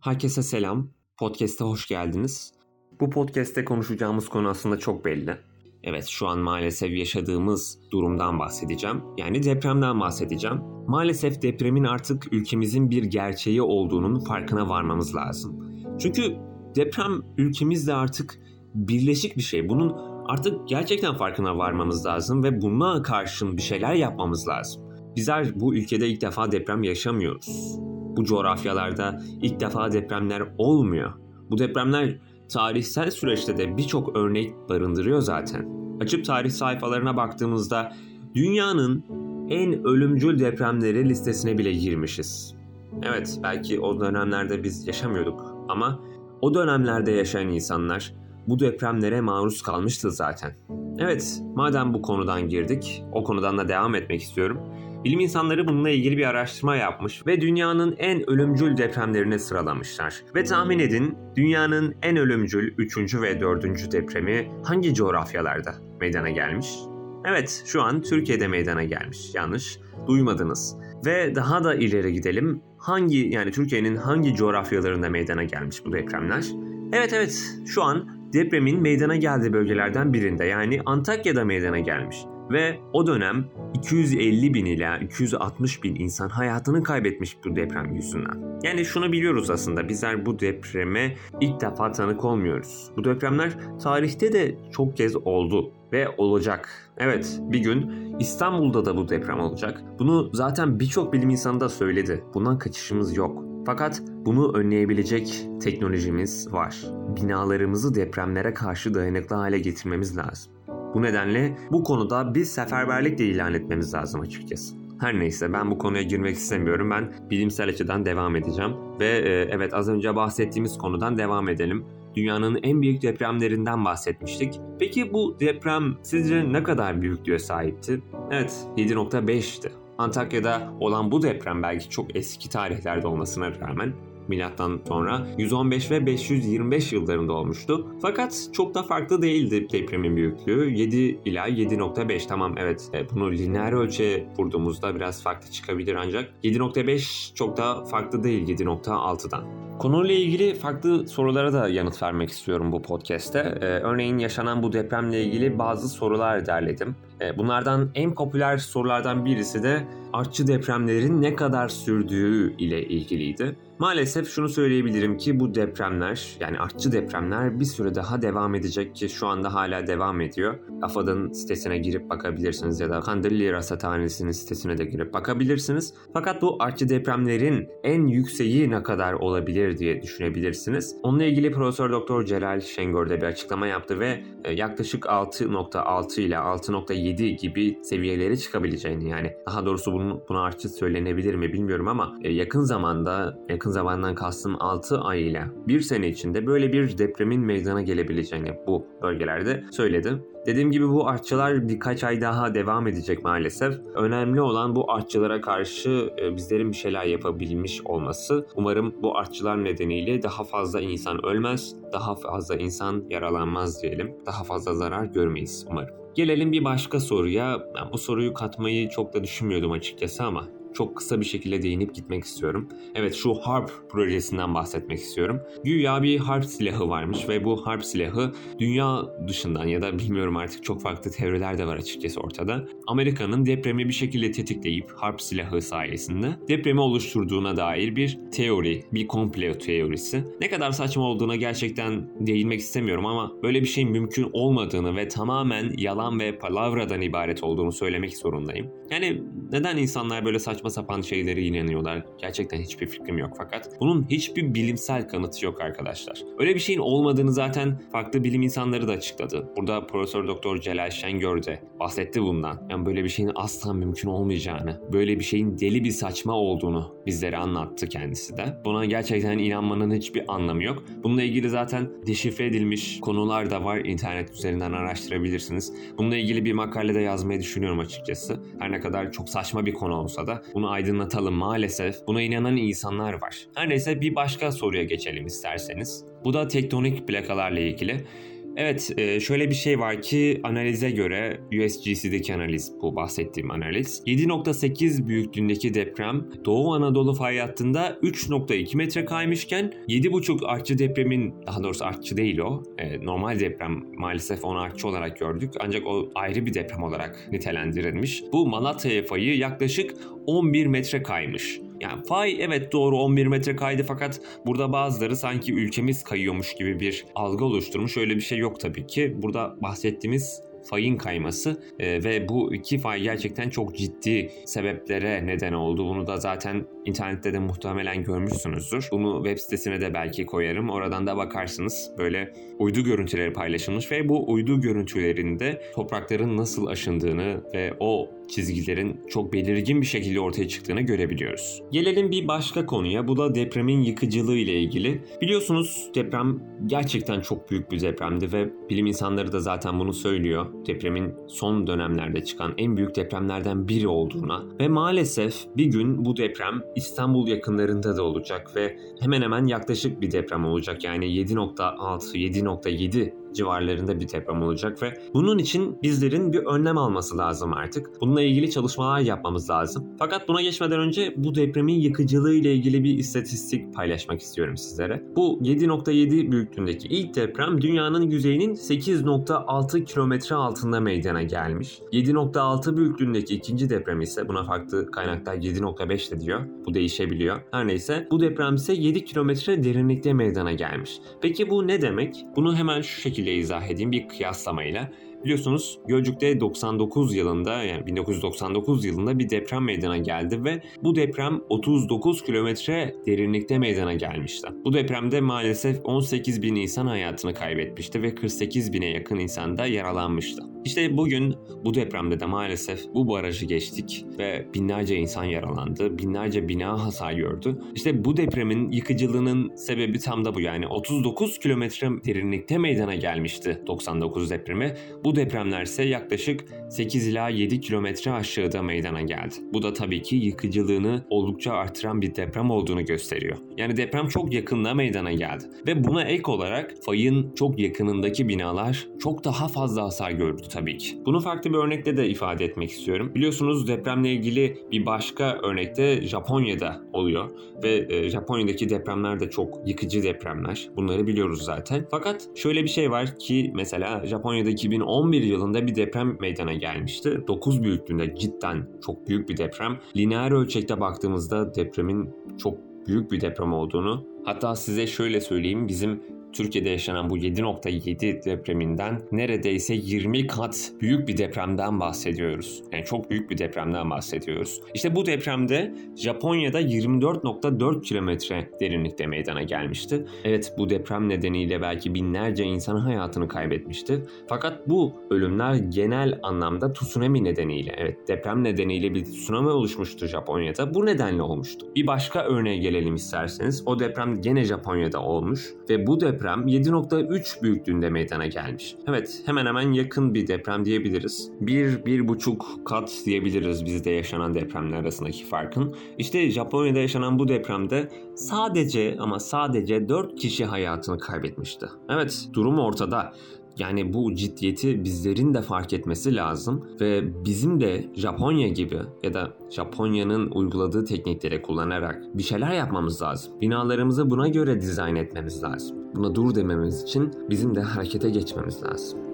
Herkese selam. Podcast'e hoş geldiniz. Bu podcast'te konuşacağımız konu aslında çok belli. Evet şu an maalesef yaşadığımız durumdan bahsedeceğim. Yani depremden bahsedeceğim. Maalesef depremin artık ülkemizin bir gerçeği olduğunun farkına varmamız lazım. Çünkü deprem ülkemizde artık birleşik bir şey. Bunun artık gerçekten farkına varmamız lazım ve buna karşın bir şeyler yapmamız lazım. Bizler bu ülkede ilk defa deprem yaşamıyoruz. Bu coğrafyalarda ilk defa depremler olmuyor. Bu depremler tarihsel süreçte de birçok örnek barındırıyor zaten. Açıp tarih sayfalarına baktığımızda dünyanın en ölümcül depremleri listesine bile girmişiz. Evet belki o dönemlerde biz yaşamıyorduk ama o dönemlerde yaşayan insanlar bu depremlere maruz kalmıştı zaten. Evet, madem bu konudan girdik, o konudan da devam etmek istiyorum. Bilim insanları bununla ilgili bir araştırma yapmış ve dünyanın en ölümcül depremlerini sıralamışlar. Ve tahmin edin dünyanın en ölümcül 3. ve 4. depremi hangi coğrafyalarda meydana gelmiş? Evet, şu an Türkiye'de meydana gelmiş. Yanlış duymadınız. Ve daha da ileri gidelim. Hangi yani Türkiye'nin hangi coğrafyalarında meydana gelmiş bu depremler? Evet evet şu an depremin meydana geldiği bölgelerden birinde yani Antakya'da meydana gelmiş. Ve o dönem 250 bin ila 260 bin insan hayatını kaybetmiş bu deprem yüzünden. Yani şunu biliyoruz aslında bizler bu depreme ilk defa tanık olmuyoruz. Bu depremler tarihte de çok kez oldu ve olacak. Evet bir gün İstanbul'da da bu deprem olacak. Bunu zaten birçok bilim insanı da söyledi. Bundan kaçışımız yok. Fakat bunu önleyebilecek teknolojimiz var. Binalarımızı depremlere karşı dayanıklı hale getirmemiz lazım. Bu nedenle bu konuda bir seferberlik de ilan etmemiz lazım açıkçası. Her neyse ben bu konuya girmek istemiyorum. Ben bilimsel açıdan devam edeceğim. Ve e, evet az önce bahsettiğimiz konudan devam edelim. Dünyanın en büyük depremlerinden bahsetmiştik. Peki bu deprem sizce ne kadar büyüklüğe sahipti? Evet 7.5'ti. Antakya'da olan bu deprem belki çok eski tarihlerde olmasına rağmen milattan sonra 115 ve 525 yıllarında olmuştu. Fakat çok da farklı değildi depremin büyüklüğü. 7 ila 7.5 tamam evet e, bunu lineer ölçüye vurduğumuzda biraz farklı çıkabilir ancak 7.5 çok da farklı değil 7.6'dan. Konuyla ilgili farklı sorulara da yanıt vermek istiyorum bu podcast'te. Ee, örneğin yaşanan bu depremle ilgili bazı sorular derledim. Ee, bunlardan en popüler sorulardan birisi de artçı depremlerin ne kadar sürdüğü ile ilgiliydi. Maalesef şunu söyleyebilirim ki bu depremler yani artçı depremler bir süre daha devam edecek ki şu anda hala devam ediyor. AFAD'ın sitesine girip bakabilirsiniz ya da Kandilli Rasathanesi'nin sitesine de girip bakabilirsiniz. Fakat bu artçı depremlerin en yükseği ne kadar olabilir diye düşünebilirsiniz. Onunla ilgili Profesör Doktor Celal Şengör de bir açıklama yaptı ve e, yaklaşık 6.6 ile 6.7 gibi seviyelere çıkabileceğini yani daha doğrusu bunun, buna artçı söylenebilir mi bilmiyorum ama e, yakın zamanda yakın zamandan kastım 6 ay ile 1 sene içinde böyle bir depremin meydana gelebileceğini bu bölgelerde söyledi. Dediğim gibi bu artçılar birkaç ay daha devam edecek maalesef. Önemli olan bu artçılara karşı e, bizlerin bir şeyler yapabilmiş olması. Umarım bu artçılar nedeniyle daha fazla insan ölmez, daha fazla insan yaralanmaz diyelim. Daha fazla zarar görmeyiz umarım. Gelelim bir başka soruya. Ben bu soruyu katmayı çok da düşünmüyordum açıkçası ama çok kısa bir şekilde değinip gitmek istiyorum. Evet şu harp projesinden bahsetmek istiyorum. Güya bir harp silahı varmış ve bu harp silahı dünya dışından ya da bilmiyorum artık çok farklı teoriler de var açıkçası ortada. Amerika'nın depremi bir şekilde tetikleyip harp silahı sayesinde depremi oluşturduğuna dair bir teori, bir komplo teorisi. Ne kadar saçma olduğuna gerçekten değinmek istemiyorum ama böyle bir şeyin mümkün olmadığını ve tamamen yalan ve palavradan ibaret olduğunu söylemek zorundayım. Yani neden insanlar böyle saçma saçma sapan şeylere inanıyorlar. Gerçekten hiçbir fikrim yok fakat bunun hiçbir bilimsel kanıtı yok arkadaşlar. Öyle bir şeyin olmadığını zaten farklı bilim insanları da açıkladı. Burada Profesör Doktor Celal Şengör de bahsetti bundan. Yani böyle bir şeyin asla mümkün olmayacağını, böyle bir şeyin deli bir saçma olduğunu bizlere anlattı kendisi de. Buna gerçekten inanmanın hiçbir anlamı yok. Bununla ilgili zaten deşifre edilmiş konular da var. İnternet üzerinden araştırabilirsiniz. Bununla ilgili bir makale de yazmayı düşünüyorum açıkçası. Her ne kadar çok saçma bir konu olsa da bunu aydınlatalım maalesef. Buna inanan insanlar var. Her neyse bir başka soruya geçelim isterseniz. Bu da tektonik plakalarla ilgili. Evet e, şöyle bir şey var ki analize göre USGC'deki analiz bu bahsettiğim analiz. 7.8 büyüklüğündeki deprem Doğu Anadolu fay hattında 3.2 metre kaymışken 7.5 artçı depremin daha doğrusu artçı değil o e, normal deprem maalesef onu artçı olarak gördük ancak o ayrı bir deprem olarak nitelendirilmiş. Bu Malatya fayı yaklaşık 11 metre kaymış. Yani fay evet doğru 11 metre kaydı fakat burada bazıları sanki ülkemiz kayıyormuş gibi bir algı oluşturmuş. Öyle bir şey yok tabii ki. Burada bahsettiğimiz fayın kayması e, ve bu iki fay gerçekten çok ciddi sebeplere neden oldu. Bunu da zaten internette de muhtemelen görmüşsünüzdür. Bunu web sitesine de belki koyarım. Oradan da bakarsınız. Böyle uydu görüntüleri paylaşılmış ve bu uydu görüntülerinde toprakların nasıl aşındığını ve o çizgilerin çok belirgin bir şekilde ortaya çıktığını görebiliyoruz. Gelelim bir başka konuya. Bu da depremin yıkıcılığı ile ilgili. Biliyorsunuz deprem gerçekten çok büyük bir depremdi ve bilim insanları da zaten bunu söylüyor. Depremin son dönemlerde çıkan en büyük depremlerden biri olduğuna ve maalesef bir gün bu deprem İstanbul yakınlarında da olacak ve hemen hemen yaklaşık bir deprem olacak. Yani 7.6, 7.7 civarlarında bir deprem olacak ve bunun için bizlerin bir önlem alması lazım artık. Bununla ilgili çalışmalar yapmamız lazım. Fakat buna geçmeden önce bu depremin yıkıcılığı ile ilgili bir istatistik paylaşmak istiyorum sizlere. Bu 7.7 büyüklüğündeki ilk deprem dünyanın yüzeyinin 8.6 kilometre altında meydana gelmiş. 7.6 büyüklüğündeki ikinci deprem ise buna farklı kaynaklar 7.5 de diyor. Bu değişebiliyor. Her neyse bu deprem ise 7 kilometre derinlikte meydana gelmiş. Peki bu ne demek? Bunu hemen şu şekilde şekilde izah edeyim bir kıyaslamayla. Biliyorsunuz Gölcük'te 99 yılında yani 1999 yılında bir deprem meydana geldi ve bu deprem 39 kilometre derinlikte meydana gelmişti. Bu depremde maalesef 18 bin insan hayatını kaybetmişti ve 48 bine yakın insan da yaralanmıştı. İşte bugün bu depremde de maalesef bu barajı geçtik ve binlerce insan yaralandı, binlerce bina hasar gördü. İşte bu depremin yıkıcılığının sebebi tam da bu yani 39 kilometre derinlikte meydana gelmişti 99 depremi. Bu depremler ise yaklaşık 8 ila 7 kilometre aşağıda meydana geldi. Bu da tabii ki yıkıcılığını oldukça artıran bir deprem olduğunu gösteriyor. Yani deprem çok yakında meydana geldi ve buna ek olarak fayın çok yakınındaki binalar çok daha fazla hasar gördü tabii ki. Bunu farklı bir örnekle de ifade etmek istiyorum. Biliyorsunuz depremle ilgili bir başka örnekte Japonya'da oluyor ve e, Japonya'daki depremler de çok yıkıcı depremler. Bunları biliyoruz zaten. Fakat şöyle bir şey var ki mesela Japonya'da 2011 yılında bir deprem meydana gelmişti. 9 büyüklüğünde cidden çok büyük bir deprem. Lineer ölçekte baktığımızda depremin çok büyük bir deprem olduğunu hatta size şöyle söyleyeyim bizim Türkiye'de yaşanan bu 7.7 depreminden neredeyse 20 kat büyük bir depremden bahsediyoruz. Yani çok büyük bir depremden bahsediyoruz. İşte bu depremde Japonya'da 24.4 kilometre derinlikte meydana gelmişti. Evet bu deprem nedeniyle belki binlerce insan hayatını kaybetmişti. Fakat bu ölümler genel anlamda tsunami nedeniyle, evet deprem nedeniyle bir tsunami oluşmuştu Japonya'da. Bu nedenle olmuştu. Bir başka örneğe gelelim isterseniz. O deprem gene Japonya'da olmuş ve bu deprem deprem 7.3 büyüklüğünde meydana gelmiş. Evet hemen hemen yakın bir deprem diyebiliriz. 1-1.5 kat diyebiliriz bizde yaşanan depremler arasındaki farkın. İşte Japonya'da yaşanan bu depremde sadece ama sadece 4 kişi hayatını kaybetmişti. Evet durum ortada. Yani bu ciddiyeti bizlerin de fark etmesi lazım ve bizim de Japonya gibi ya da Japonya'nın uyguladığı teknikleri kullanarak bir şeyler yapmamız lazım. Binalarımızı buna göre dizayn etmemiz lazım. Buna dur dememiz için bizim de harekete geçmemiz lazım.